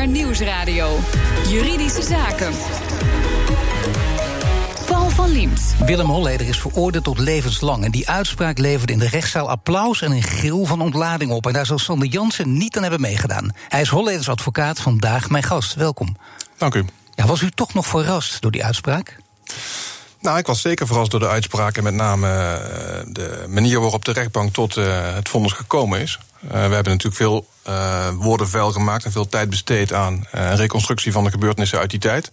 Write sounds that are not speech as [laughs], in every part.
BNR Nieuwsradio. Juridische Zaken. Paul van Liemt. Willem Holleder is veroordeeld tot levenslang. En die uitspraak leverde in de rechtszaal applaus en een gil van ontlading op. En daar zal Sander Jansen niet aan hebben meegedaan. Hij is Holleders advocaat, vandaag mijn gast. Welkom. Dank u. Ja, was u toch nog verrast door die uitspraak? Nou, ik was zeker verrast door de uitspraak en met name eh, de manier waarop de rechtbank tot uh, het vonnis gekomen is. Uh, we hebben natuurlijk veel woorden vuil gemaakt en veel tijd besteed aan een reconstructie van de gebeurtenissen uit die tijd.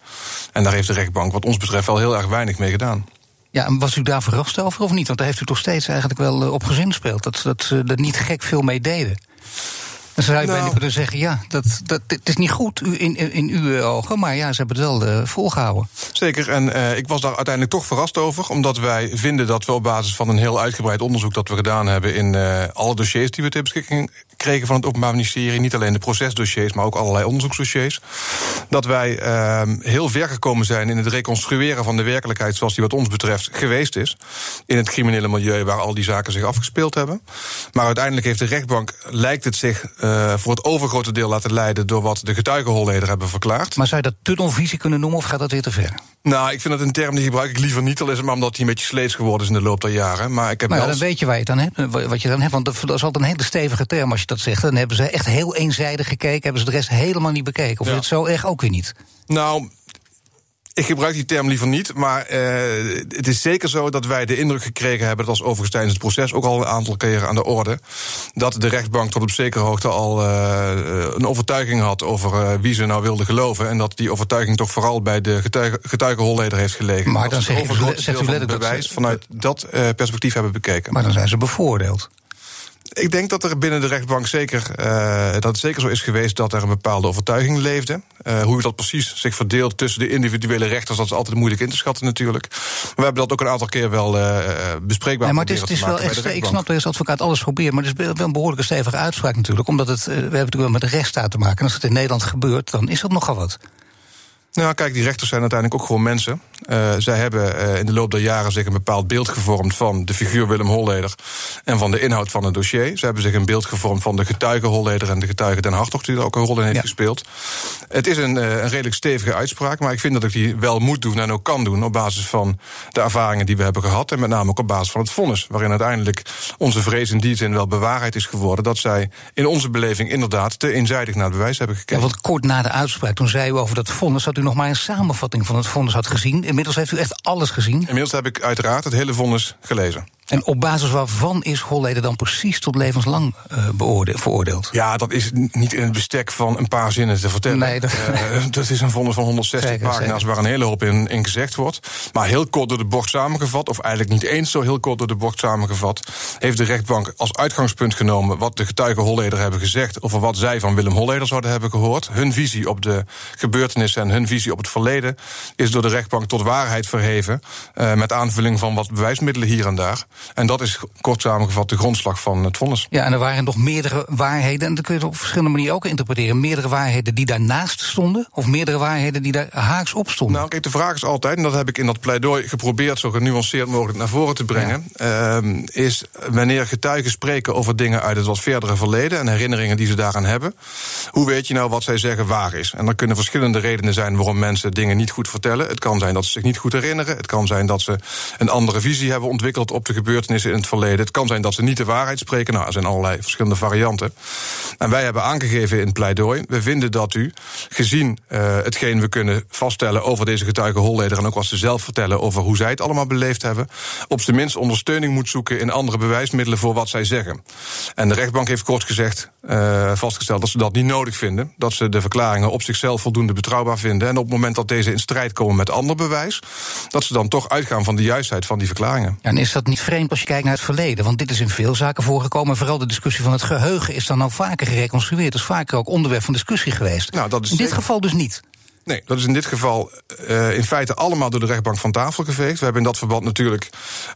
En daar heeft de rechtbank, wat ons betreft, wel heel erg weinig mee gedaan. Ja, en was u daar verrast over of niet? Want daar heeft u toch steeds eigenlijk wel op gezinspeeld. Dat, dat ze er niet gek veel mee deden. Dan zou je nou, bijna kunnen zeggen, ja, dat, dat, het is niet goed in, in, in uw ogen, maar ja, ze hebben het wel uh, volgehouden. Zeker, en uh, ik was daar uiteindelijk toch verrast over, omdat wij vinden dat we op basis van een heel uitgebreid onderzoek dat we gedaan hebben in uh, alle dossiers die we ter beschikking kregen van het Openbaar Ministerie, niet alleen de procesdossiers, maar ook allerlei onderzoeksdossiers, dat wij ehm, heel ver gekomen zijn in het reconstrueren van de werkelijkheid zoals die wat ons betreft geweest is, in het criminele milieu waar al die zaken zich afgespeeld hebben. Maar uiteindelijk heeft de rechtbank, lijkt het zich uh, voor het overgrote deel laten leiden door wat de getuigenholleder hebben verklaard. Maar zou je dat tunnelvisie kunnen noemen of gaat dat weer te ver? Nou, ik vind dat een term die gebruik ik liever niet, al is het maar omdat hij een beetje sleets geworden is in de loop der jaren. Maar ik heb nou ja, dan weet je waar je het dan hebt, wat je dan hebt. Want dat is altijd een hele stevige term als je dat zegt. Dan hebben ze echt heel eenzijdig gekeken, hebben ze de rest helemaal niet bekeken. Of ja. het zo erg ook weer niet? Nou, ik gebruik die term liever niet, maar uh, het is zeker zo dat wij de indruk gekregen hebben, dat was overigens tijdens het proces ook al een aantal keren aan de orde, dat de rechtbank tot op zekere hoogte al uh, een overtuiging had over uh, wie ze nou wilde geloven. En dat die overtuiging toch vooral bij de getuige, getuigenholleder heeft gelegen. Maar dan zeg je, zegt u letterlijk bewijs vanuit dat perspectief hebben bekeken. Maar dan zijn ze bevoordeeld. Ik denk dat er binnen de rechtbank zeker, uh, dat het zeker zo is geweest dat er een bepaalde overtuiging leefde. Uh, hoe dat precies zich verdeelt tussen de individuele rechters, dat is altijd moeilijk in te schatten natuurlijk. Maar we hebben dat ook een aantal keer wel uh, bespreekbaar nee, maar het is, het is wel echt, Ik snap dat als advocaat alles probeert, maar het is wel een behoorlijke stevige uitspraak natuurlijk. Omdat het, we hebben natuurlijk wel met de rechtsstaat te maken. En als het in Nederland gebeurt, dan is dat nogal wat. Nou, kijk, die rechters zijn uiteindelijk ook gewoon mensen. Uh, zij hebben uh, in de loop der jaren zich een bepaald beeld gevormd van de figuur Willem Holleder en van de inhoud van het dossier. Ze hebben zich een beeld gevormd van de getuige Holleder en de getuige Den Hartog, die er ook een rol in heeft ja. gespeeld. Het is een, uh, een, redelijk stevige uitspraak, maar ik vind dat ik die wel moet doen en ook kan doen op basis van de ervaringen die we hebben gehad. En met name ook op basis van het vonnis, waarin uiteindelijk onze vrees in die zin wel bewaarheid is geworden. Dat zij in onze beleving inderdaad te eenzijdig naar het bewijs hebben gekeken. Ja, want kort na de uitspraak, toen zei u over dat vonnis, dat u nog maar een samenvatting van het vonnis had gezien. Inmiddels heeft u echt alles gezien. Inmiddels heb ik uiteraard het hele vonnis gelezen. En op basis waarvan is Holleder dan precies tot levenslang uh, veroordeeld? Ja, dat is niet in het bestek van een paar zinnen te vertellen. Nee, dat, uh, [laughs] dat is een vonnis van 160 zeker, pagina's zeker. waar een hele hoop in, in, gezegd wordt. Maar heel kort door de bocht samengevat, of eigenlijk niet eens zo heel kort door de bocht samengevat, heeft de rechtbank als uitgangspunt genomen wat de getuigen Holleder hebben gezegd over wat zij van Willem Holleder zouden hebben gehoord. Hun visie op de gebeurtenissen en hun visie op het verleden is door de rechtbank tot waarheid verheven. Uh, met aanvulling van wat bewijsmiddelen hier en daar. En dat is kort samengevat de grondslag van het vonnis. Ja, en er waren nog meerdere waarheden. En dat kun je op verschillende manieren ook interpreteren. Meerdere waarheden die daarnaast stonden, of meerdere waarheden die daar haaks op stonden. Nou, kijk, de vraag is altijd, en dat heb ik in dat pleidooi geprobeerd zo genuanceerd mogelijk naar voren te brengen. Ja. Uh, is wanneer getuigen spreken over dingen uit het wat verdere verleden en herinneringen die ze daaraan hebben. Hoe weet je nou wat zij zeggen waar is? En er kunnen verschillende redenen zijn waarom mensen dingen niet goed vertellen. Het kan zijn dat ze zich niet goed herinneren. Het kan zijn dat ze een andere visie hebben ontwikkeld op de gebeurtenissen in het verleden. Het kan zijn dat ze niet de waarheid spreken. Nou, er zijn allerlei verschillende varianten. En wij hebben aangegeven in het pleidooi. We vinden dat u, gezien uh, hetgeen we kunnen vaststellen over deze getuige Holleder. en ook wat ze zelf vertellen over hoe zij het allemaal beleefd hebben. op zijn minst ondersteuning moet zoeken in andere bewijsmiddelen voor wat zij zeggen. En de rechtbank heeft kort gezegd uh, vastgesteld dat ze dat niet nodig vinden. Dat ze de verklaringen op zichzelf voldoende betrouwbaar vinden. En op het moment dat deze in strijd komen met ander bewijs. dat ze dan toch uitgaan van de juistheid van die verklaringen. En is dat niet vreemd als je kijkt naar het verleden? Want dit is in veel zaken voorgekomen. En vooral de discussie van het geheugen is dan al vaker gereconstrueerd. Dat is vaker ook onderwerp van discussie geweest. Nou, dat is in dit zeker... geval dus niet. Nee, dat is in dit geval uh, in feite allemaal door de rechtbank van tafel geveegd. We hebben in dat verband natuurlijk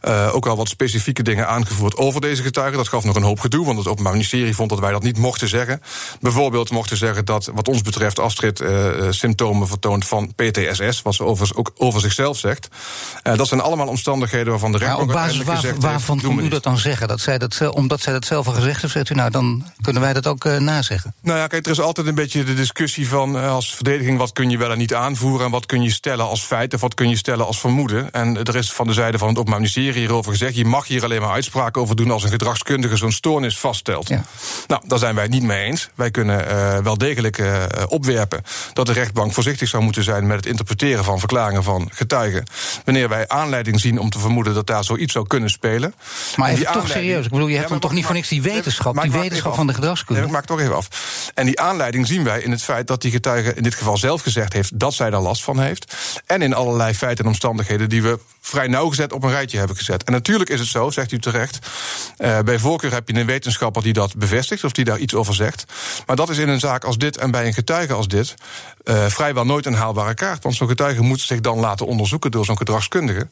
uh, ook al wat specifieke dingen aangevoerd over deze getuigen. Dat gaf nog een hoop gedoe, want het Openbaar Ministerie vond dat wij dat niet mochten zeggen. Bijvoorbeeld mochten zeggen dat, wat ons betreft, Astrid uh, symptomen vertoont van PTSS, wat ze over, ook over zichzelf zegt. dat zijn allemaal omstandigheden waarvan de rechtbank. Maar op basis waar, waarvan kon u dat dan zeggen? Dat zij dat, omdat zij dat zelf al gezegd heeft, zegt u nou, dan kunnen wij dat ook nazeggen? Nou ja, kijk, er is altijd een beetje de discussie van als verdediging, wat kun je wel en niet aanvoeren. En wat kun je stellen als feit of wat kun je stellen als vermoeden. En er is van de zijde van het Openbaar Ministerie hierover gezegd... je mag hier alleen maar uitspraken over doen als een gedragskundige zo'n stoornis vaststelt. Ja. Nou, daar zijn wij het niet mee eens. Wij kunnen uh, wel degelijk uh, opwerpen dat de rechtbank voorzichtig zou moeten zijn... met het interpreteren van verklaringen van getuigen. Wanneer wij aanleiding zien om te vermoeden dat daar zoiets zou kunnen spelen. Maar even toch serieus, ik bedoel, je hebt dan toch niet voor niks die wetenschap... die wetenschap van de gedragskunde? Nee, ik maak toch even af. En die aanleiding zien wij in het feit dat die getuige in dit geval zelf gezegd heeft... dat zij daar last van heeft. En in allerlei feiten en omstandigheden die we vrij nauwgezet op een rijtje hebben gezet. En natuurlijk is het zo, zegt u terecht. Uh, bij voorkeur heb je een wetenschapper die dat bevestigt of die daar iets over zegt. Maar dat is in een zaak als dit en bij een getuige als dit uh, vrijwel nooit een haalbare kaart. Want zo'n getuige moet zich dan laten onderzoeken door zo'n gedragskundige.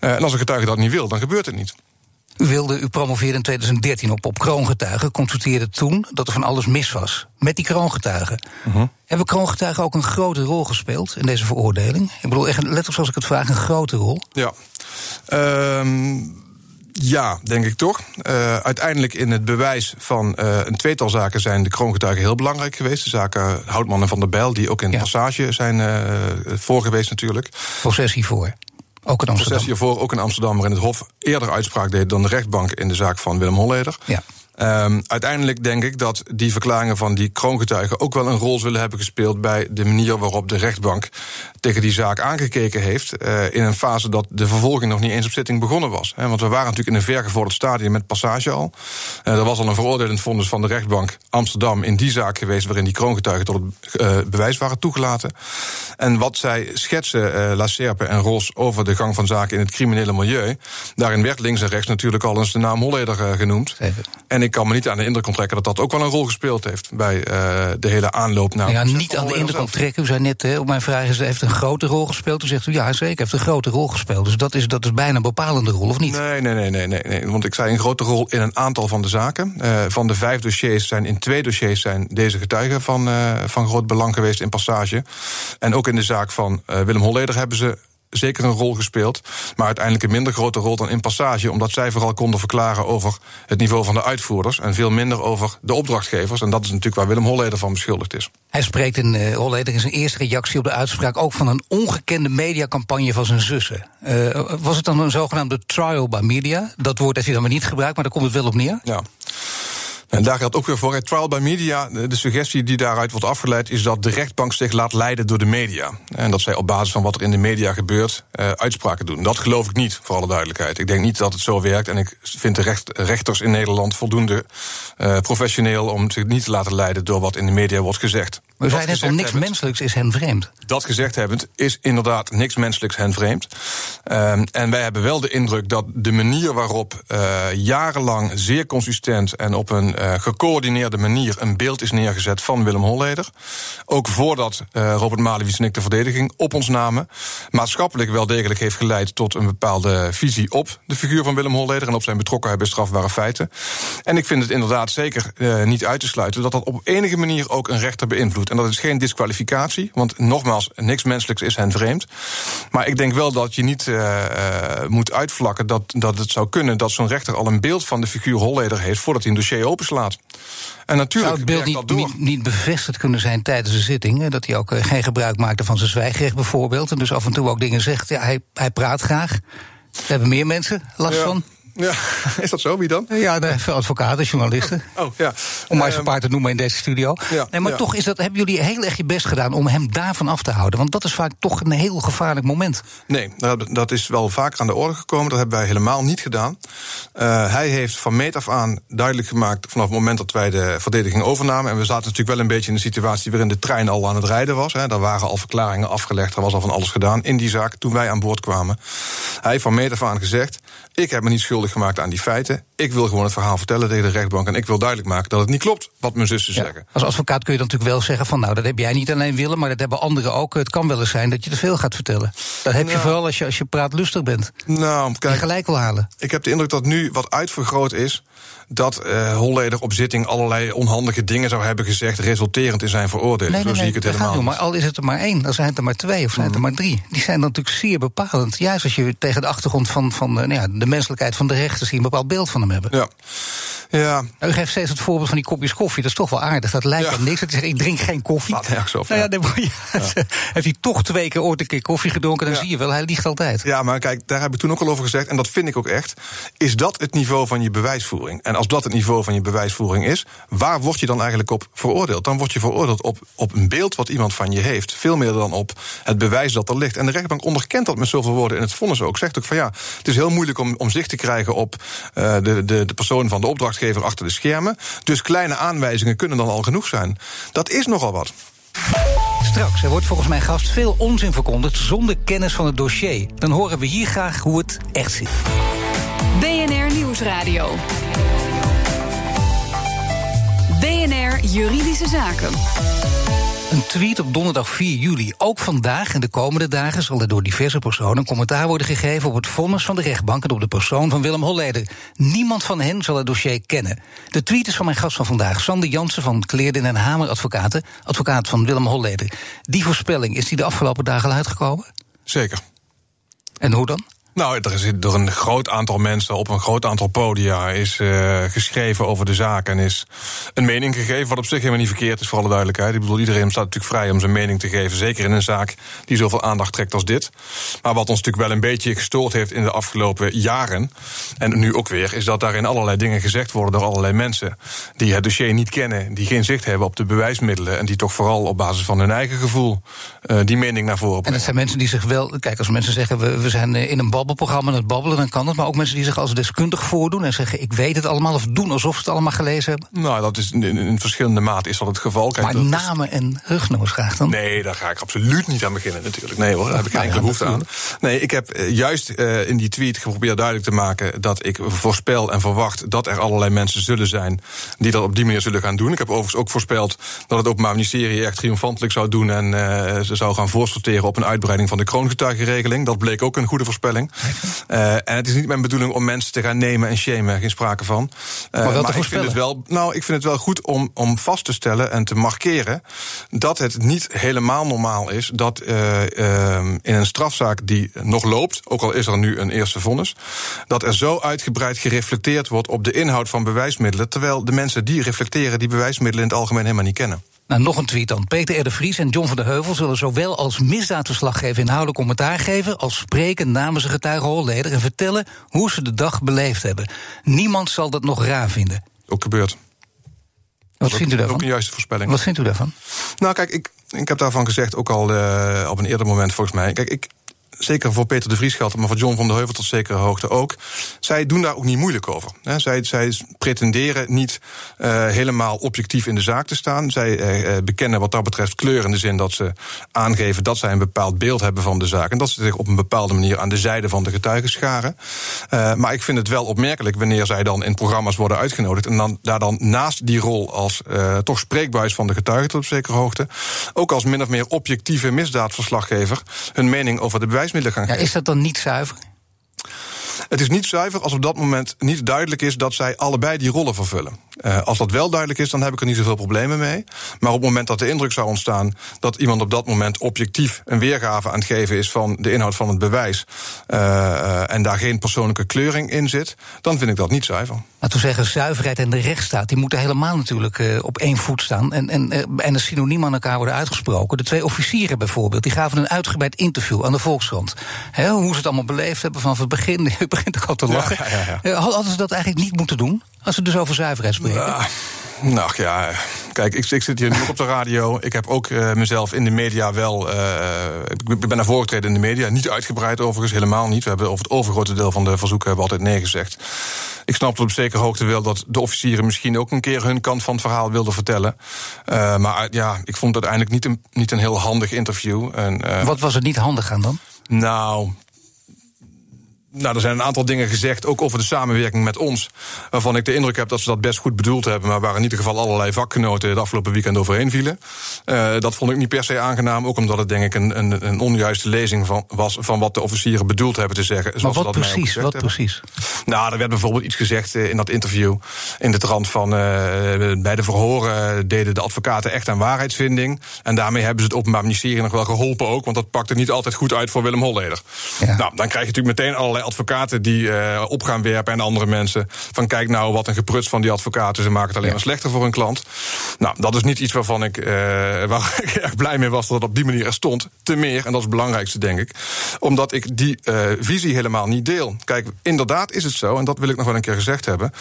Uh, en als een getuige dat niet wil, dan gebeurt het niet. U wilde, u promoveerde in 2013 op, op kroongetuigen. Constateerde toen dat er van alles mis was met die kroongetuigen. Uh -huh. Hebben kroongetuigen ook een grote rol gespeeld in deze veroordeling? Ik bedoel, echt letterlijk zoals ik het vraag, een grote rol? Ja. Um ja, denk ik toch. Uh, uiteindelijk in het bewijs van uh, een tweetal zaken zijn de kroongetuigen heel belangrijk geweest. De zaken Houtman en Van der Bijl, die ook in ja. passage zijn uh, voor geweest natuurlijk. Processie voor. Ook in Amsterdam. Processie voor, ook in Amsterdam, waarin het Hof eerder uitspraak deed dan de rechtbank in de zaak van Willem Holleder. Ja. Um, uiteindelijk denk ik dat die verklaringen van die kroongetuigen ook wel een rol zullen hebben gespeeld bij de manier waarop de rechtbank tegen die zaak aangekeken heeft. Uh, in een fase dat de vervolging nog niet eens op zitting begonnen was. He, want we waren natuurlijk in een vergevorderd stadium met passage al. Uh, er was al een veroordelend vonnis van de rechtbank Amsterdam in die zaak geweest waarin die kroongetuigen tot het uh, bewijs waren toegelaten. En wat zij schetsen, La Serpe en Ros, over de gang van zaken in het criminele milieu, daarin werd links en rechts natuurlijk al eens de naam Holleder genoemd. Even. En ik kan me niet aan de indruk onttrekken dat dat ook wel een rol gespeeld heeft bij uh, de hele aanloop naar. Ja, niet aan de indruk onttrekken. U zei net hè, op mijn vraag is, heeft een grote rol gespeeld. U zegt u ja, zeker, heeft een grote rol gespeeld. Dus dat is, dat is bijna een bepalende rol, of niet? Nee, nee, nee, nee, nee, nee. Want ik zei een grote rol in een aantal van de zaken. Uh, van de vijf dossiers zijn in twee dossiers zijn deze getuigen van, uh, van groot belang geweest in passage. En ook in de zaak van Willem Holleder hebben ze zeker een rol gespeeld. Maar uiteindelijk een minder grote rol dan in Passage. Omdat zij vooral konden verklaren over het niveau van de uitvoerders. En veel minder over de opdrachtgevers. En dat is natuurlijk waar Willem Holleder van beschuldigd is. Hij spreekt in uh, Holleder in zijn eerste reactie op de uitspraak ook van een ongekende mediacampagne van zijn zussen. Uh, was het dan een zogenaamde trial by media? Dat woord heeft hij dan maar niet gebruikt, maar daar komt het wel op neer. Ja. En daar geldt ook weer voor. Het trial by media, de suggestie die daaruit wordt afgeleid, is dat de rechtbank zich laat leiden door de media. En dat zij op basis van wat er in de media gebeurt, uh, uitspraken doen. Dat geloof ik niet, voor alle duidelijkheid. Ik denk niet dat het zo werkt. En ik vind de recht, rechters in Nederland voldoende uh, professioneel om zich niet te laten leiden door wat in de media wordt gezegd. We zijn net al niks hebbend, menselijks is hen vreemd. Dat gezegd hebbend is inderdaad niks menselijks hen vreemd. Um, en wij hebben wel de indruk dat de manier waarop uh, jarenlang zeer consistent en op een uh, gecoördineerde manier een beeld is neergezet van Willem Holleder. Ook voordat uh, Robert Malevic en ik de verdediging op ons namen. Maatschappelijk wel degelijk heeft geleid tot een bepaalde visie op de figuur van Willem Holleder en op zijn betrokkenheid bij strafbare feiten. En ik vind het inderdaad zeker niet uit te sluiten dat dat op enige manier ook een rechter beïnvloedt. En dat is geen disqualificatie, want nogmaals, niks menselijks is hen vreemd. Maar ik denk wel dat je niet uh, moet uitvlakken dat, dat het zou kunnen dat zo'n rechter al een beeld van de figuur Holleder heeft voordat hij een dossier openslaat. En natuurlijk zou het beeld niet, niet, niet, bevestigd kunnen zijn tijdens de zitting? Dat hij ook uh, geen gebruik maakte van zijn zwijgrecht bijvoorbeeld. En dus af en toe ook dingen zegt. Ja, hij, hij praat graag. Daar hebben meer mensen last ja. van. Ja, [laughs] is dat zo? Wie dan? Ja, de, advocaten, journalisten. Oh, ja. Om maar eens een paar te noemen in deze studio. Ja, nee, maar ja. toch is dat, hebben jullie heel erg je best gedaan om hem daarvan af te houden? Want dat is vaak toch een heel gevaarlijk moment. Nee, dat is wel vaker aan de orde gekomen. Dat hebben wij helemaal niet gedaan. Uh, hij heeft van meet af aan duidelijk gemaakt... vanaf het moment dat wij de verdediging overnamen... en we zaten natuurlijk wel een beetje in de situatie... waarin de trein al aan het rijden was. Hè. Daar waren al verklaringen afgelegd, er was al van alles gedaan in die zaak... toen wij aan boord kwamen. Hij heeft van meet af aan gezegd... ik heb me niet schuldig schuldig gemaakt aan die feiten. Ik wil gewoon het verhaal vertellen tegen de rechtbank. En ik wil duidelijk maken dat het niet klopt wat mijn zussen zeggen. Als advocaat kun je dan natuurlijk wel zeggen van nou, dat heb jij niet alleen willen, maar dat hebben anderen ook. Het kan wel eens zijn dat je te veel gaat vertellen. Dat heb je vooral als je, als je praatlustig bent. Nou, kijk, gelijk wil halen. ik heb de indruk dat nu wat uitvergroot is. Dat eh Holleder op zitting allerlei onhandige dingen zou hebben gezegd. resulterend in zijn veroordeling. Zo zie ik het helemaal. niet. Maar al is het er maar één, dan zijn het er maar twee of zijn het er maar drie. Die zijn dan natuurlijk zeer bepalend. Juist als je tegen de achtergrond van, van nou ja, de menselijkheid van de rechter een bepaald beeld van hem hebben. Ja. Ja, Nou, u geeft steeds het voorbeeld van die kopjes koffie. Dat is toch wel aardig. Dat lijkt Ja. niks. Dat zegt, ik drink geen koffie. Nergens op, Nou ja, dan [laughs] heeft hij toch twee keer ooit een keer koffie gedronken... dan zie je wel, hij liegt altijd. Ja, maar kijk, daar heb ik toen ook al over gezegd, en dat vind ik ook echt. Is dat het niveau van je bewijsvoering? En als dat het niveau van je bewijsvoering is, waar word je dan eigenlijk op veroordeeld? Dan word je veroordeeld op, op een beeld wat iemand van je heeft. Veel meer dan op het bewijs dat er ligt. En de rechtbank onderkent dat met zoveel woorden in het vonnis ook. Zegt ook van ja, het is heel moeilijk om, om zicht te krijgen op eh, de, de, de persoon van de opdrachtgever achter de schermen. Dus kleine aanwijzingen kunnen dan al genoeg zijn. Dat is nogal wat. Straks, er wordt volgens mijn gast veel onzin verkondigd... zonder kennis van het dossier. Dan horen we hier graag hoe het echt zit. BNR Nieuwsradio. BNR Juridische Zaken. Een tweet op donderdag 4 juli. Ook vandaag en de komende dagen zal er door diverse personen commentaar worden gegeven op het vonnis van de rechtbank en op de persoon van Willem Holleder. Niemand van hen zal het dossier kennen. De tweet is van mijn gast van vandaag, Sander Jansen van Kleerden en Hamer Advocaten, advocaat van Willem Holleder. Die voorspelling, is die de afgelopen dagen al uitgekomen? Zeker. En hoe dan? Nou, er is door een groot aantal mensen op een groot aantal podia is eh, geschreven over de zaak en is een mening gegeven, wat op zich helemaal niet verkeerd is, voor alle duidelijkheid. Ik bedoel, iedereen staat natuurlijk vrij om zijn mening te geven, zeker in een zaak die zoveel aandacht trekt als dit. Maar wat ons natuurlijk wel een beetje gestoord heeft in de afgelopen jaren, en nu ook weer, is dat daarin allerlei dingen gezegd worden door allerlei mensen die het dossier niet kennen, die geen zicht hebben op de bewijsmiddelen en die toch vooral op basis van hun eigen gevoel eh, die mening naar voren En brengen. het zijn mensen die zich wel. Kijk, als mensen zeggen we, we zijn eh, in een babbelprogramma aan het babbelen, dan kan het. Maar ook mensen die zich als deskundig voordoen en zeggen ik weet het allemaal. Of doen alsof ze het allemaal gelezen hebben. Nou, dat is in, in verschillende mate is dat het geval. Kijk, Maar is- namen en rugnummers graag dan. Nee, daar ga ik absoluut niet aan beginnen natuurlijk. Nee hoor, daar heb ik geen Nou enkele behoefte aan. Nee, ik heb eh, juist eh, in die tweet geprobeerd duidelijk te maken... dat ik voorspel en verwacht dat er allerlei mensen zullen zijn... die dat op die manier zullen gaan doen. Ik heb overigens ook voorspeld dat het Openbaar Ministerie... echt triomfantelijk zou doen en eh, ze zou gaan voorsorteren... op een uitbreiding van de kroongetuigenregeling. Dat bleek ook een goede voorspelling. Eh, en het is niet mijn bedoeling om mensen te gaan nemen en shamen. Geen sprake van. Eh, wel te ik vind het wel, nou, ik vind het wel goed om, om vast te stellen en te markeren dat het niet helemaal normaal is dat eh, ehm, in een strafzaak die nog loopt, ook al is er nu een eerste vonnis, dat er zo uitgebreid gereflecteerd wordt op de inhoud van bewijsmiddelen, terwijl de mensen die reflecteren die bewijsmiddelen in het algemeen helemaal niet kennen. Nou, nog een tweet dan. Peter R. de Vries en John van der Heuvel zullen zowel als misdaadverslaggever inhoudelijk commentaar geven... als spreken namens een getuige Holleder en vertellen hoe ze de dag beleefd hebben. Niemand zal dat nog raar vinden. Ook gebeurt. Wat vindt u Ook een daarvan? juiste voorspelling. Wat vindt u daarvan? Nou, kijk, ik, ik heb daarvan gezegd, ook al eh, op een eerder moment volgens mij. Kijk, ik, zeker voor Peter de Vries geldt, maar voor John van der Heuvel tot zekere hoogte ook. Zij doen daar ook niet moeilijk over. Zij, zij pretenderen niet eh, helemaal objectief in de zaak te staan. Zij eh, eh, bekennen wat dat betreft kleur in de zin dat ze aangeven dat zij een bepaald beeld hebben van de zaak. En dat ze zich op een bepaalde manier aan de zijde van de getuigen scharen. Maar ik vind het wel opmerkelijk wanneer zij dan in programma's worden uitgenodigd. En dan, daar dan naast die rol als toch spreekbuis van de getuigen tot op zekere hoogte. ook als min of meer objectieve misdaadverslaggever. hun mening over de gaan Ja, geven. is dat dan niet zuiver? Het is niet zuiver als op dat moment niet duidelijk is dat zij allebei die rollen vervullen. Eh, als dat wel duidelijk is, dan heb ik er niet zoveel problemen mee. Maar op het moment dat de indruk zou ontstaan dat iemand op dat moment objectief een weergave aan het geven is van de inhoud van het bewijs. eh, en daar geen persoonlijke kleuring in zit, dan vind ik dat niet zuiver. Laten we zeggen, zuiverheid en de rechtsstaat... die moeten helemaal natuurlijk eh, op één voet staan... En, en, en een synoniem aan elkaar worden uitgesproken. De twee officieren bijvoorbeeld, die gaven een uitgebreid interview aan de Volkskrant. Hoe ze het allemaal beleefd hebben vanaf het begin. [laughs] Je begint ook al te Ja, lachen. ja, ja. Eh, Hadden ze dat eigenlijk niet moeten doen? Als we dus over zuiverheid Ah, nou ja, kijk, ik, ik zit hier nu op de radio. Ik heb ook eh, mezelf in de media wel. eh, ik ben naar voren getreden in de media. Niet uitgebreid overigens, helemaal niet. We hebben over het overgrote deel van de verzoeken hebben altijd nee gezegd. Ik snap tot op zekere hoogte wel dat de officieren misschien ook een keer hun kant van het verhaal wilden vertellen. Eh, maar eh, ja, ik vond het uiteindelijk niet een, niet een heel handig interview. En, eh, Wat was er niet handig aan dan? nou, Nou, er zijn een aantal dingen gezegd, ook over de samenwerking met ons. Waarvan ik de indruk heb dat ze dat best goed bedoeld hebben. Maar waar in ieder geval allerlei vakgenoten het afgelopen weekend overheen vielen. Uh, dat vond ik niet per se aangenaam. Ook omdat het denk ik een, een, een onjuiste lezing van, was van wat de officieren bedoeld hebben te zeggen. Maar wat dat precies? Wat precies? Nou, er werd bijvoorbeeld iets gezegd in dat interview. In de trant van uh, bij de verhoren deden de advocaten echt aan waarheidsvinding. En daarmee hebben ze het Openbaar Ministerie nog wel geholpen ook. Want dat pakte niet altijd goed uit voor Willem Holleder. Ja. Nou, dan krijg je natuurlijk meteen allerlei advocaten die uh, op gaan werpen en andere mensen. Van kijk nou wat een gepruts van die advocaten. Ze maken het alleen maar slechter voor hun klant. Nou, dat is niet iets waarvan ik, uh, [laughs] waar ik erg blij mee was dat het op die manier er stond. Te meer, en dat is het belangrijkste denk ik. Omdat ik die uh, visie helemaal niet deel. Kijk, inderdaad is het zo, en dat wil ik nog wel een keer gezegd hebben.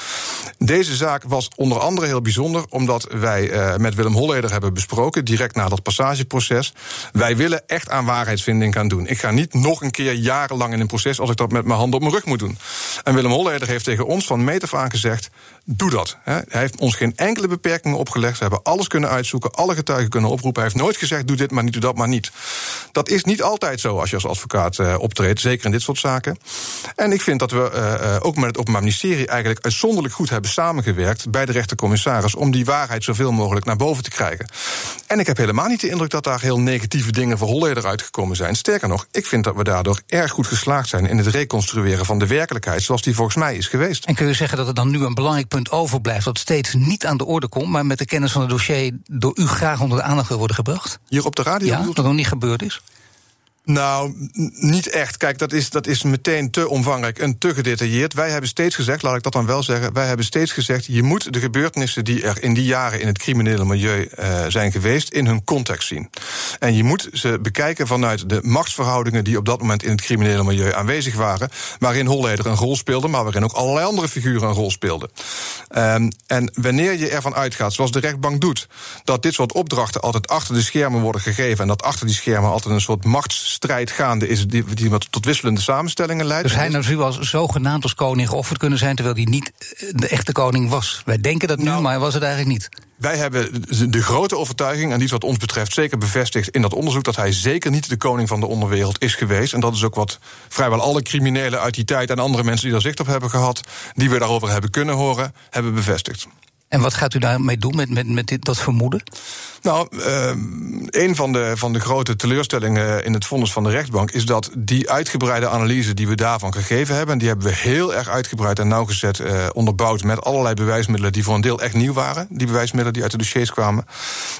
Deze zaak was onder andere heel bijzonder, omdat wij met Willem Holleder hebben besproken, direct na dat passageproces. Wij willen echt aan waarheidsvinding gaan doen. Ik ga niet nog een keer jarenlang in een proces als ik dat met mijn handen op mijn rug moet doen. En Willem Holleder heeft tegen ons van meet af aan gezegd: doe dat. Hij heeft ons geen enkele beperkingen opgelegd. We hebben alles kunnen uitzoeken, alle getuigen kunnen oproepen. Hij heeft nooit gezegd: doe dit maar niet, doe dat maar niet. Dat is niet altijd zo als je als advocaat uh, optreedt, zeker in dit soort zaken. En ik vind dat we uh, ook met het Openbaar Ministerie eigenlijk uitzonderlijk goed hebben samengewerkt bij de rechtercommissaris om die waarheid zoveel mogelijk naar boven te krijgen. En ik heb helemaal niet de indruk dat daar heel negatieve dingen voor Holleder uitgekomen zijn. Sterker nog, ik vind dat we daardoor erg goed geslaagd zijn in het reconstrueren van de werkelijkheid zoals die volgens mij is geweest. En kun je zeggen dat er dan nu een belangrijk punt overblijft dat steeds niet aan de orde komt, maar met de kennis van het dossier door u graag onder de aandacht wil worden gebracht? Hier op de radio? Ja, dat nog niet gebeurd is? Nou, niet echt. Kijk, dat is, dat is meteen te omvangrijk en te gedetailleerd. Wij hebben steeds gezegd, laat ik dat dan wel zeggen... wij hebben steeds gezegd, je moet de gebeurtenissen... die er in die jaren in het criminele milieu uh, zijn geweest... in hun context zien. En je moet ze bekijken vanuit de machtsverhoudingen... die op dat moment in het criminele milieu aanwezig waren... waarin Holleder een rol speelde... maar waarin ook allerlei andere figuren een rol speelden. Um, en wanneer je ervan uitgaat, zoals de rechtbank doet... dat dit soort opdrachten altijd achter de schermen worden gegeven... en dat achter die schermen altijd een soort machts strijd gaande is die, die tot wisselende samenstellingen leidt. Dus hij nou als zogenaamd als koning geofferd kunnen zijn, terwijl hij niet eh, de echte koning was. Wij denken dat nu, nou, maar hij was het eigenlijk niet. Wij hebben de grote overtuiging, en die is wat ons betreft zeker bevestigd in dat onderzoek, dat hij zeker niet de koning van de onderwereld is geweest. En dat is ook wat vrijwel alle criminelen uit die tijd en andere mensen die daar zicht op hebben gehad, die we daarover hebben kunnen horen, hebben bevestigd. En wat gaat u daarmee doen met, met, met dit, dat vermoeden? Nou, uh, een van de, van de grote teleurstellingen in het vonnis van de rechtbank is dat die uitgebreide analyse die we daarvan gegeven hebben, en die hebben we heel erg uitgebreid en nauwgezet uh, onderbouwd met allerlei bewijsmiddelen die voor een deel echt nieuw waren, die bewijsmiddelen die uit de dossiers kwamen,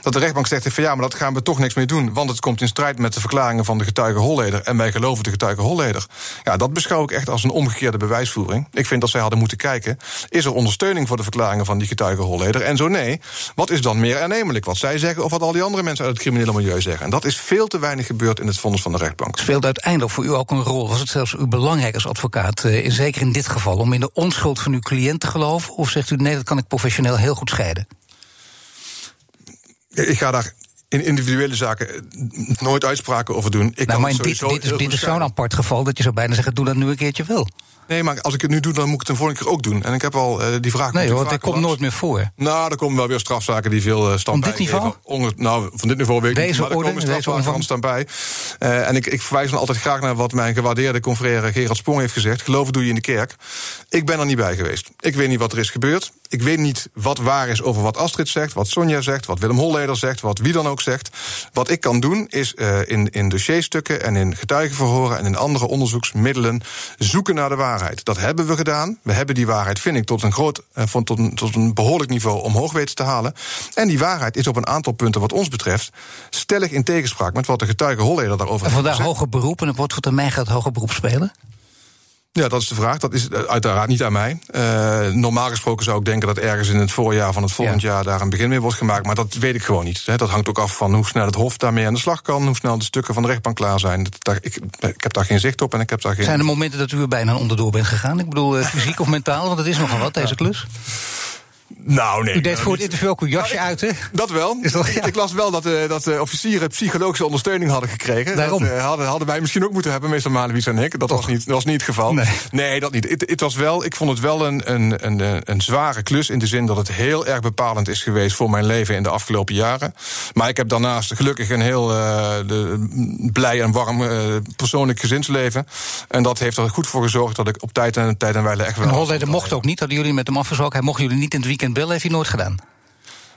dat de rechtbank zegt van ja, maar dat gaan we toch niks mee doen, want het komt in strijd met de verklaringen van de getuige Holleder en wij geloven de getuige Holleder. Ja, dat beschouw ik echt als een omgekeerde bewijsvoering. Ik vind dat zij hadden moeten kijken, is er ondersteuning voor de verklaringen van die getuige Holleder? En zo nee, wat is dan meer aannemelijk? Wat zij zeggen of wat al die andere mensen uit het criminele milieu zeggen. En dat is veel te weinig gebeurd in het vonnis van de rechtbank. Speelt uiteindelijk voor u ook een rol? Was het zelfs u belangrijk als advocaat, uh, zeker in dit geval, om in de onschuld van uw cliënt te geloven? Of zegt u nee, dat kan ik professioneel heel goed scheiden? Ik ga daar in individuele zaken nooit uitspraken over doen. Ik nou, maar dit, dit, is, dit is zo'n apart geval dat je zou bijna zeggen: doe dat nu een keertje wel. Nee, maar als ik het nu doe, dan moet ik het een volgende keer ook doen. En ik heb al uh, die vraag. Nee, want het komt nooit meer voor. Nou, er komen wel weer strafzaken die veel uh, stand Van dit niveau? Onder, nou, van dit niveau weet ik deze niet. Maar er komen strafzaken staan bij. Uh, en ik, ik verwijs dan altijd graag naar wat mijn gewaardeerde confrère Gerard Sprong heeft gezegd. Geloven doe je in de kerk. Ik ben er niet bij geweest. Ik weet niet wat er is gebeurd. Ik weet niet wat waar is over wat Astrid zegt, wat Sonja zegt, wat Willem Holleder zegt, wat wie dan ook zegt. Wat ik kan doen is uh, in, in dossierstukken en in getuigenverhoren en in andere onderzoeksmiddelen zoeken naar de waarheid. Dat hebben we gedaan. We hebben die waarheid, vind ik, tot een, groot, uh, tot een, tot een behoorlijk niveau omhoog weten te halen. En die waarheid is op een aantal punten, wat ons betreft, stellig in tegenspraak met wat de getuige Holleder daarover heeft vandaar hoger beroep en op wat voor termijn gaat hoger beroep spelen? Ja, dat is de vraag. Dat is uiteraard niet aan mij. Uh, normaal gesproken zou ik denken dat ergens in het voorjaar van het volgend jaar daar een begin mee wordt gemaakt. Maar dat weet ik gewoon niet. Dat hangt ook af van hoe snel het Hof daarmee aan de slag kan. Hoe snel de stukken van de rechtbank klaar zijn. Dat, ik, ik, heb daar geen zicht op en ik heb daar geen. Zijn er momenten dat u er bijna onderdoor bent gegaan? Ik bedoel, uh, fysiek of mentaal? Want het is nogal wat, deze klus. Nou, nee. U deed nou, voor het niet. interview ook uw jasje Nou, uit, hè? Dat wel. Dat- ja. Ik las wel dat, eh dat de officieren psychologische ondersteuning hadden gekregen. Daarom. Dat eh, hadden, hadden wij misschien ook moeten hebben, meester Malewies en ik. Dat was niet, dat was niet het geval. Nee. dat niet. Het, was wel, ik vond het wel een, een, een, eh, een zware klus in de zin dat het heel erg bepalend is geweest voor mijn leven in de afgelopen jaren. Maar ik heb daarnaast gelukkig een heel eh, de, blij en warm eh, persoonlijk gezinsleven. En dat heeft er goed voor gezorgd dat ik op tijd en tijd en wijle echt wel. En Holleder mocht ook niet, hadden jullie met hem afgesproken. Hij mocht jullie niet in het weekend bellen, heeft hij nooit gedaan.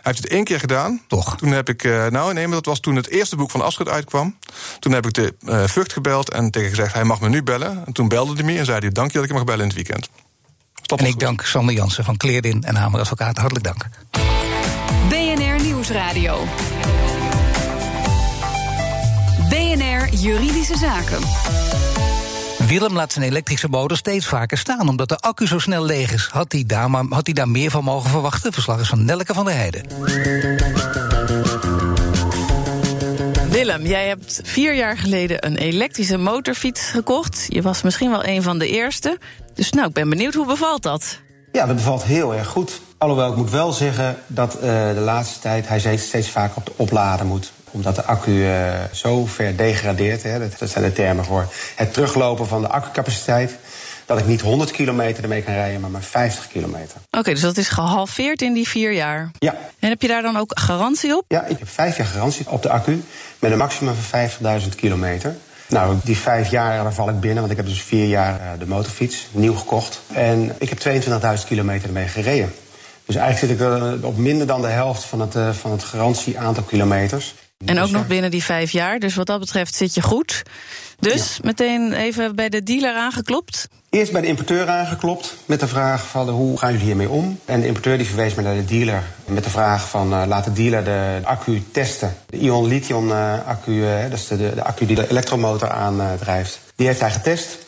Hij heeft het één keer gedaan. Toch? Toen heb ik, eh, nou nee, maar dat was toen het eerste boek van Astrid uitkwam. Toen heb ik de eh Vught gebeld en tegen gezegd: hij mag me nu bellen. En toen belde hij me en zei hij: dank je dat ik mag bellen in het weekend. En ik goed. dank Sander Jansen van Kleerdin en Hamer Advocaat. Hartelijk dank. BNR Nieuwsradio. BNR Juridische Zaken. Willem laat zijn elektrische motor steeds vaker staan omdat de accu zo snel leeg is. Had hij daar, maar, had hij daar meer van mogen verwachten? Verslag is van Nelke van der Heijden. Willem, jij hebt vier jaar geleden een elektrische motorfiets gekocht. Je was misschien wel een van de eerste. Dus nou, ik ben benieuwd, hoe bevalt dat? Ja, dat bevalt heel erg goed. Alhoewel, ik moet wel zeggen dat eh, de laatste tijd hij steeds, steeds vaker op de opladen moet. Omdat de accu eh, zo ver degradeert, hè, dat, zijn de termen voor het teruglopen van de accucapaciteit. Dat ik niet 100 kilometer ermee kan rijden, maar maar 50 kilometer. Oké, dus dat is gehalveerd in die vier jaar. Ja. En heb je daar dan ook garantie op? Ja, ik heb vijf jaar garantie op de accu met een maximum van 50.000 kilometer. Nou, die vijf jaar, daar val ik binnen, want ik heb dus vier jaar eh, de motorfiets, nieuw gekocht. En ik heb 22.000 kilometer ermee gereden. Dus eigenlijk zit ik eh, op minder dan de helft van het, van het garantie aantal kilometers. En ook nog binnen die vijf jaar. Dus wat dat betreft zit je goed. Dus meteen even bij de dealer aangeklopt. Eerst bij de importeur aangeklopt met de vraag van hoe gaan jullie hiermee om? En de importeur die verwees me naar de dealer met de vraag van eh, laat de dealer de accu testen. De ion lithium eh, accu, eh, dat is de, de accu die de elektromotor aandrijft. Die heeft hij getest.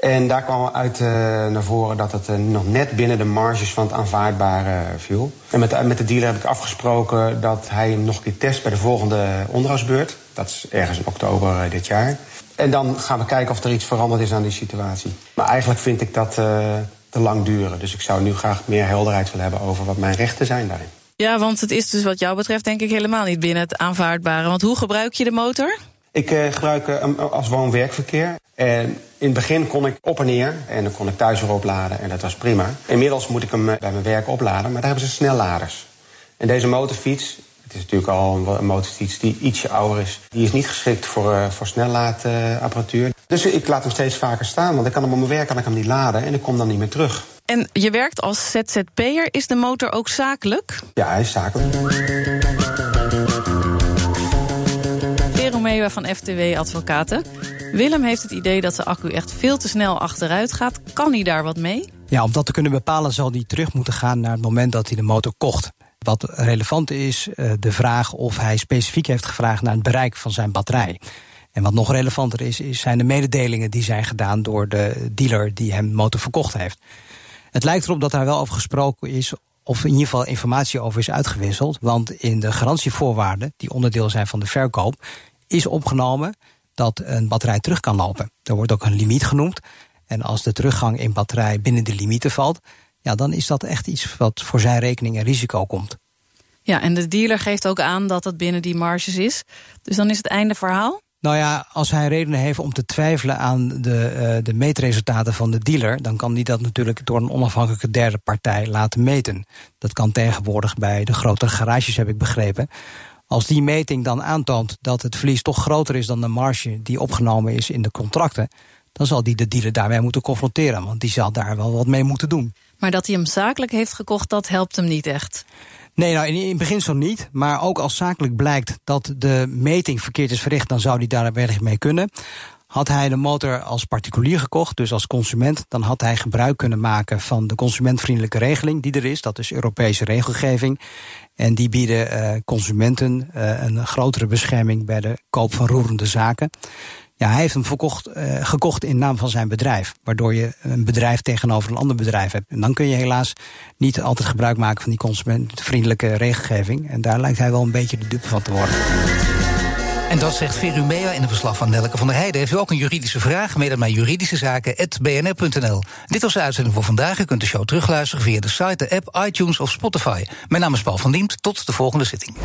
En daar kwam uit eh, naar voren dat het eh, nog net binnen de marges van het aanvaardbare eh, viel. En met, de- met de dealer heb ik afgesproken dat hij hem nog een keer test bij de volgende onderhoudsbeurt. Dat is ergens in oktober dit jaar. En dan gaan we kijken of er iets veranderd is aan die situatie. Maar eigenlijk vind ik dat te lang duren. Dus ik zou nu graag meer helderheid willen hebben over wat mijn rechten zijn daarin. Ja, want het is dus wat jou betreft denk ik helemaal niet binnen het aanvaardbare. Want hoe gebruik je de motor? Ik gebruik hem als woon-werkverkeer. En in het begin kon ik op en neer en dan kon ik thuis weer opladen en dat was prima. Inmiddels moet ik hem eh, bij mijn werk opladen, maar daar hebben ze snelladers. En deze motorfiets, het is natuurlijk al een, motorfiets die ietsje ouder is, die is niet geschikt voor, eh, voor snellaadapparatuur. dus ik laat hem steeds vaker staan, want ik kan hem op mijn werk kan ik hem niet laden en ik kom dan niet meer terug. En je werkt als ZZP'er. Is de motor ook zakelijk? Ja, hij is zakelijk. Meeuwen van FTW Advocaten. Willem heeft het idee dat de accu echt veel te snel achteruit gaat. Kan hij daar wat mee? Ja, om dat te kunnen bepalen zal hij terug moeten gaan naar het moment dat hij de motor kocht. Wat relevant is, eh, de vraag of hij specifiek heeft gevraagd naar het bereik van zijn batterij. En wat nog relevanter is, is zijn de mededelingen die zijn gedaan door de dealer die hem de motor verkocht heeft. Het lijkt erop dat daar wel over gesproken is, of in ieder geval informatie over is uitgewisseld. Want in de garantievoorwaarden, die onderdeel zijn van de verkoop, is opgenomen dat een batterij terug kan lopen. Er wordt ook een limiet genoemd. En als de teruggang in batterij binnen de limieten valt, ja, dan is dat echt iets wat voor zijn rekening en risico komt. Ja, en de dealer geeft ook aan dat het binnen die marges is. Dus dan is het einde verhaal. Nou ja, als hij redenen heeft om te twijfelen aan de, eh, de meetresultaten van de dealer, dan kan hij dat natuurlijk door een onafhankelijke derde partij laten meten. Dat kan tegenwoordig bij de grotere garages, heb ik begrepen. Als die meting dan aantoont dat het verlies toch groter is dan de marge die opgenomen is in de contracten, dan zal die de dealer daarmee moeten confronteren, want die zal daar wel wat mee moeten doen. Maar dat hij hem zakelijk heeft gekocht, dat helpt hem niet echt. Nee, nou in, in beginsel niet. Maar ook als zakelijk blijkt dat de meting verkeerd is verricht, dan zou hij daar wellicht mee kunnen. Had hij de motor als particulier gekocht, dus als consument, dan had hij gebruik kunnen maken van de consumentvriendelijke regeling die er is. Dat is Europese regelgeving. En die bieden eh, consumenten eh, een grotere bescherming bij de koop van roerende zaken. Ja, hij heeft hem verkocht, eh, gekocht in naam van zijn bedrijf. Waardoor je een bedrijf tegenover een ander bedrijf hebt. En dan kun je helaas niet altijd gebruik maken van die consumentvriendelijke regelgeving. En daar lijkt hij wel een beetje de dupe van te worden. En dat zegt Verumea in een verslag van Nelke van der Heijden. Heeft u ook een juridische vraag? Mail dan naar juridischezaken.bnr.nl. Dit was de uitzending voor vandaag. U kunt de show terugluisteren via de site, de app, iTunes of Spotify. Mijn naam is Paul van Diemt. Tot de volgende zitting.